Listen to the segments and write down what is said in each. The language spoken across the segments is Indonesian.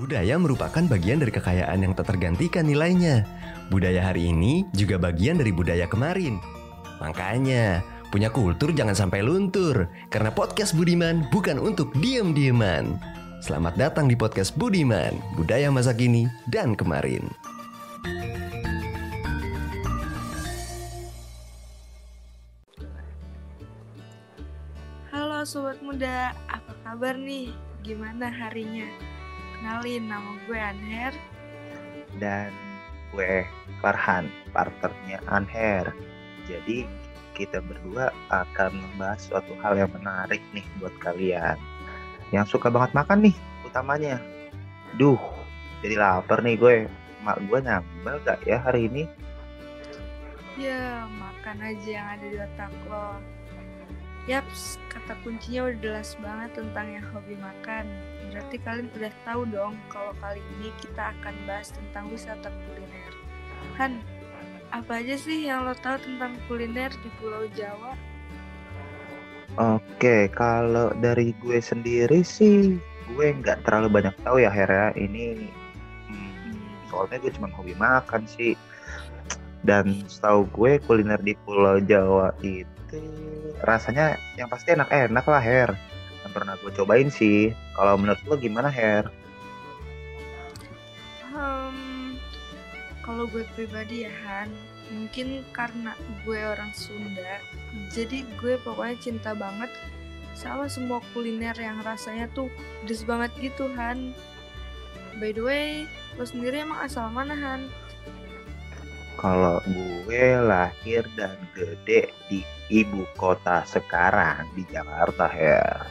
Budaya merupakan bagian dari kekayaan yang tak tergantikan nilainya. Budaya hari ini juga bagian dari budaya kemarin. Makanya, punya kultur jangan sampai luntur. Karena podcast Budiman bukan untuk diem-dieman. Selamat datang di podcast Budiman, budaya masa kini dan kemarin. Halo sobat muda, apa kabar nih? Gimana harinya? Kenalin nama gue Anher. dan gue Farhan, partnernya Anher. Jadi kita berdua akan membahas suatu hal yang menarik nih buat kalian yang suka banget makan nih utamanya. Duh, jadi lapar nih gue. Mak gue nyambel gak ya hari ini? Ya, makan aja yang ada di otak lo. Yaps, kata kuncinya udah jelas banget tentang yang hobi makan. Berarti kalian udah tahu dong kalau kali ini kita akan bahas tentang wisata kuliner. Han, apa aja sih yang lo tahu tentang kuliner di Pulau Jawa? Oke, kalau dari gue sendiri sih gue nggak terlalu banyak tahu ya Her ya. Ini hmm, soalnya gue cuma hobi makan sih. Dan setahu gue kuliner di Pulau Jawa itu rasanya yang pasti enak-enak lah Her. Yang pernah gue cobain sih. Kalau menurut lo gimana Her? Hmm, kalau gue pribadi ya Han, mungkin karena gue orang Sunda, jadi gue pokoknya cinta banget sama semua kuliner yang rasanya tuh pedes banget gitu Han. By the way, lo sendiri emang asal mana Han? Kalau gue lahir dan gede di ibu kota sekarang di Jakarta Her.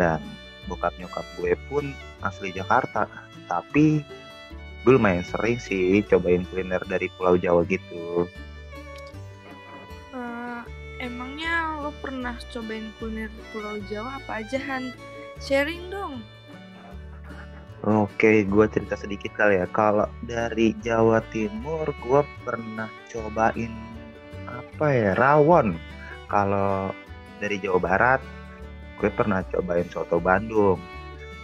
Dan bokap nyokap gue pun asli Jakarta. Tapi gue lumayan sering sih cobain kuliner dari Pulau Jawa gitu. Eh, emangnya lo pernah cobain kuliner Pulau Jawa apa aja Han? Sharing dong. Oke, gue cerita sedikit kali ya. Kalau dari Jawa Timur, gue pernah cobain apa ya, rawon. Kalau dari Jawa Barat, gue pernah cobain soto Bandung.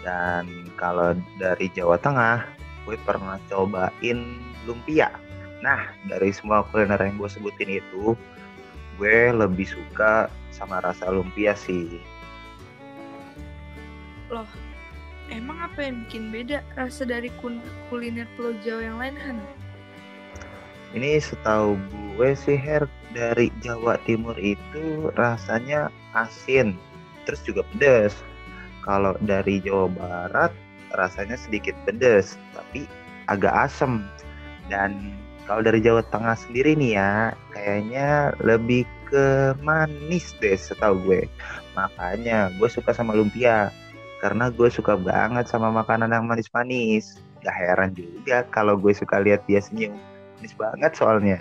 Dan kalau dari Jawa Tengah, gue pernah cobain lumpia. Nah, dari semua kuliner yang gue sebutin itu, gue lebih suka sama rasa lumpia sih. Loh, emang apa yang bikin beda rasa dari kuliner Pulau Jawa yang lain Han? Ini setahu gue sih Her dari Jawa Timur itu rasanya asin, terus juga pedas. Kalau dari Jawa Barat rasanya sedikit pedas, tapi agak asem. Dan kalau dari Jawa Tengah sendiri nih ya, kayaknya lebih ke manis deh setahu gue. Makanya gue suka sama lumpia, karena gue suka banget sama makanan yang manis-manis. Gak heran juga kalau gue suka lihat dia senyum. Manis banget soalnya.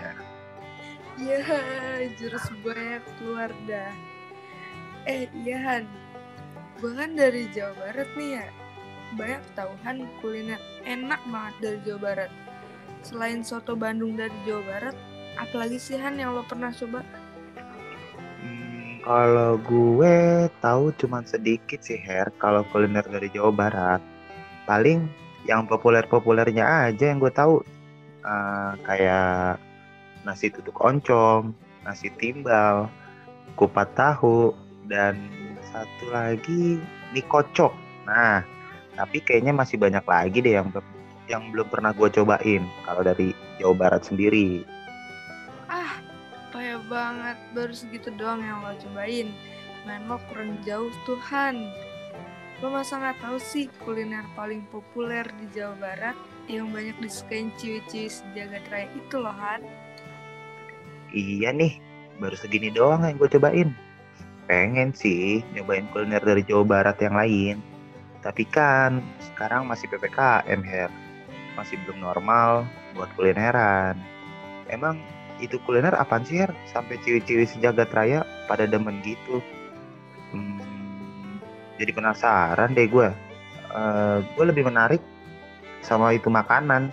Ya, jurus gue keluar dah. Eh, iya Han. Gue kan dari Jawa Barat nih ya. Banyak tahu Han kuliner enak banget dari Jawa Barat. Selain soto Bandung dari Jawa Barat, apalagi sih Han yang lo pernah coba? Kalau gue tahu cuman sedikit sih Her kalau kuliner dari Jawa Barat. Paling yang populer-populernya aja yang gue tahu Eh, kayak nasi tutuk oncom, nasi timbal, kupat tahu dan satu lagi mie kocok. Nah, tapi kayaknya masih banyak lagi deh yang yang belum pernah gue cobain kalau dari Jawa Barat sendiri. Banget. Baru segitu doang yang lo cobain. Main lo kurang jauh tuh Han. Lo masa nggak tahu sih kuliner paling populer di Jawa Barat yang banyak disukain ciwi-ciwi sejagat raya itu loh Han. Iya nih, baru segini doang yang gue cobain. Pengen sih nyobain kuliner dari Jawa Barat yang lain. Tapi kan sekarang masih PPKM, Her. Masih belum normal buat kulineran. Emang itu kuliner apaan sih, Her? Sampai ciwi-ciwi sejagat raya pada demen gitu. Hmm, jadi penasaran deh gue. Eh, gue lebih menarik sama itu makanan.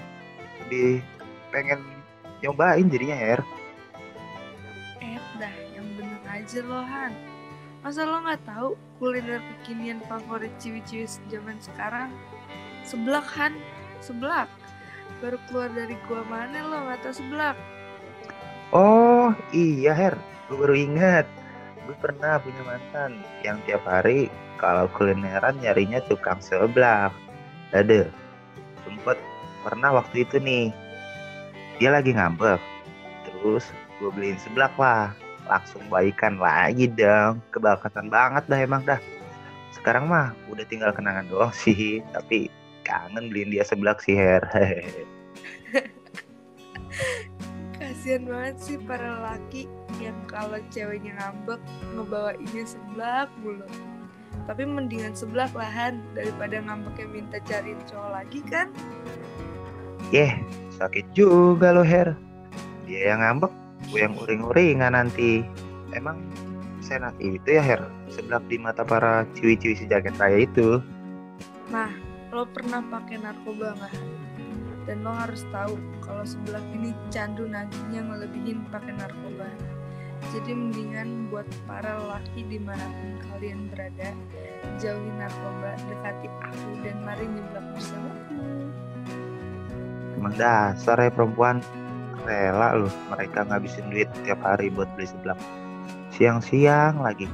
Lebih pengen nyobain jadinya, Her. Eh dah, yang bener aja loh Han. Masa lo nggak tahu kuliner kekinian favorit ciwi-ciwi zaman sekarang? Seblak Han, seblak. Baru keluar dari gua mana lo nggak tahu seblak? Oh iya Her, gue baru ingat. Gue pernah punya mantan yang tiap hari kalau kulineran nyarinya tukang seblak. Ada, sempet pernah waktu itu nih. Dia lagi ngambek. Terus gue beliin seblak lah. Langsung baikan lagi dong. Kebakatan banget dah emang dah. Sekarang mah udah tinggal kenangan doang sih. Tapi kangen beliin dia seblak sih Her. Kasian banget sih para laki yang kalau ceweknya ngambek ngebawainnya seblak mulu. Tapi mendingan seblak lahan daripada ngambeknya minta cariin cowok lagi kan? Yeh, sakit juga lo Her. Dia yang ngambek, gue yang uring-uringan nanti. Emang senat itu ya Her, seblak di mata para ciwi-ciwi sejagat raya itu. Nah, lo pernah pakai narkoba nggak? Dan lo harus tahu kalau seblak ini candu nagihnya ngelebihin pakai narkoba. Jadi mendingan buat para laki di mana pun kalian berada, jauhi narkoba, dekati aku dan mari nyeblak bersamaku. Emang dasar ya perempuan, rela loh mereka ngabisin duit tiap hari buat beli seblak. Siang-siang lagi.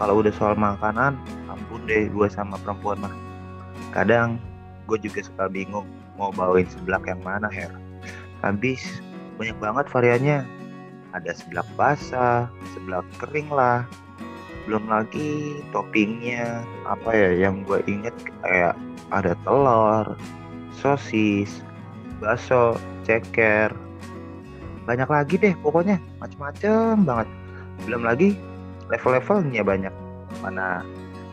Kalau udah soal makanan, ampun deh gue sama perempuan mah. Kadang gue juga suka bingung mau bawain seblak yang mana Her. Habis banyak banget variannya. Ada seblak basah, seblak kering lah. Belum lagi toppingnya apa ya yang gue inget kayak ada telur, sosis, bakso, ceker. Banyak lagi deh pokoknya macem-macem banget. Belum lagi level-levelnya banyak. Mana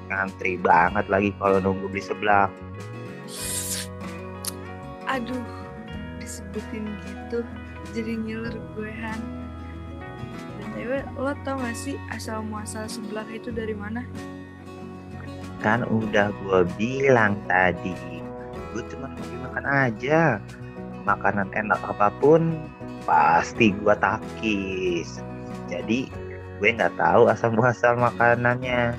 ngantri banget lagi kalau nunggu beli seblak. Aduh, disebutin gitu, jadi ngiler gue Han. BTW, lo tau gak sih asal muasal seblak itu dari mana? Kan udah gue bilang tadi, gue cuma hobi makan aja. Makanan enak apa pun pasti gue takis. Jadi gue nggak tahu asal muasal makanannya.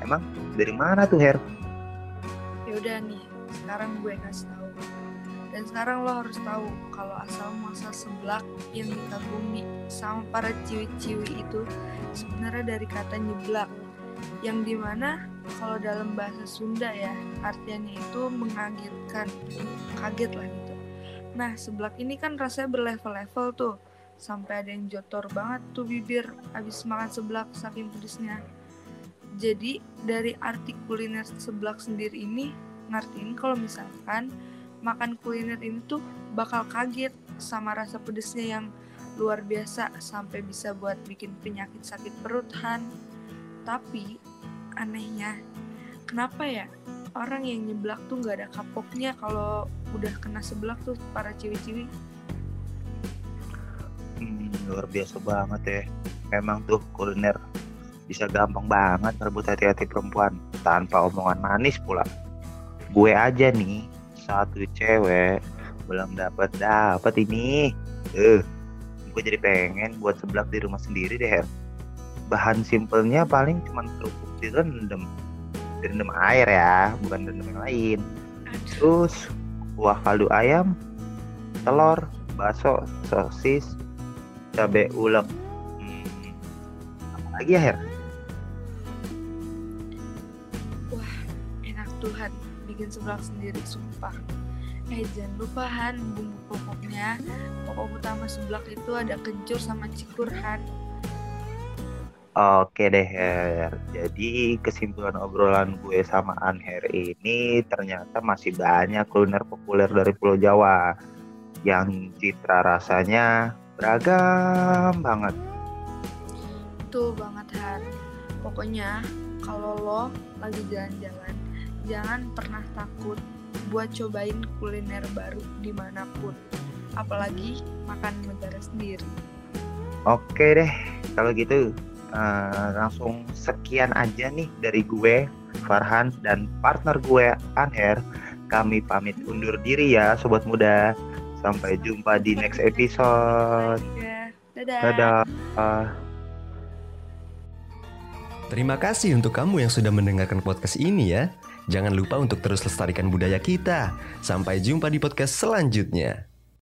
Emang dari mana tuh Her? Ya udah nih, sekarang gue kasih tahu. Dan sekarang lo harus tahu kalau asal muasal seblak yang dikagumi sama para ciwi-ciwi itu sebenarnya dari kata nyeblak. Yang di mana kalau dalam bahasa Sunda ya artiannya itu mengagetkan, kaget lah gitu. Nah seblak ini kan rasanya berlevel-level tuh, sampai ada yang jotor banget tuh bibir habis makan seblak saking pedesnya. Jadi dari arti kuliner seblak sendiri ini ngertiin kalau misalkan makan kuliner ini tuh bakal kaget sama rasa pedesnya yang luar biasa sampai bisa buat bikin penyakit sakit perut Han. Tapi anehnya kenapa ya orang yang nyeblak tuh nggak ada kapoknya kalau udah kena seblak tuh para ciwi-ciwi Hmm, luar biasa banget ya. Emang tuh kuliner bisa gampang banget merebut hati-hati perempuan tanpa omongan manis pula. Gue aja nih satu cewek belum dapat dapat ini. Eh, gue jadi pengen buat seblak di rumah sendiri deh. Her. Bahan simpelnya paling cuma kerupuk direndam. Direndam air ya, bukan direndam yang lain. Terus kuah kaldu ayam, telur, bakso, sosis, cabai ulek. Hmm, apa lagi ya Her? Bikin seblak sendiri, sumpah. Eh, jangan lupa Han, bumbu pokoknya. Pokok utama seblak itu ada kencur sama cikur Han. Oke deh Her. Jadi kesimpulan obrolan gue sama Anher ini ternyata masih banyak kuliner populer dari Pulau Jawa yang citra rasanya beragam banget. Betul banget Han. Pokoknya kalau lo lagi jalan-jalan, jangan pernah takut buat cobain kuliner baru di mana pun. Apalagi makan negara sendiri. Oke deh, kalau gitu eh, langsung sekian aja nih dari gue, Farhan dan partner gue Anher. Kami pamit undur diri ya sobat muda. Sampai jumpa di next episode. Dadah. Dadah. Terima kasih untuk kamu yang sudah mendengarkan podcast ini ya. Jangan lupa untuk terus lestarikan budaya kita. Sampai jumpa di podcast selanjutnya.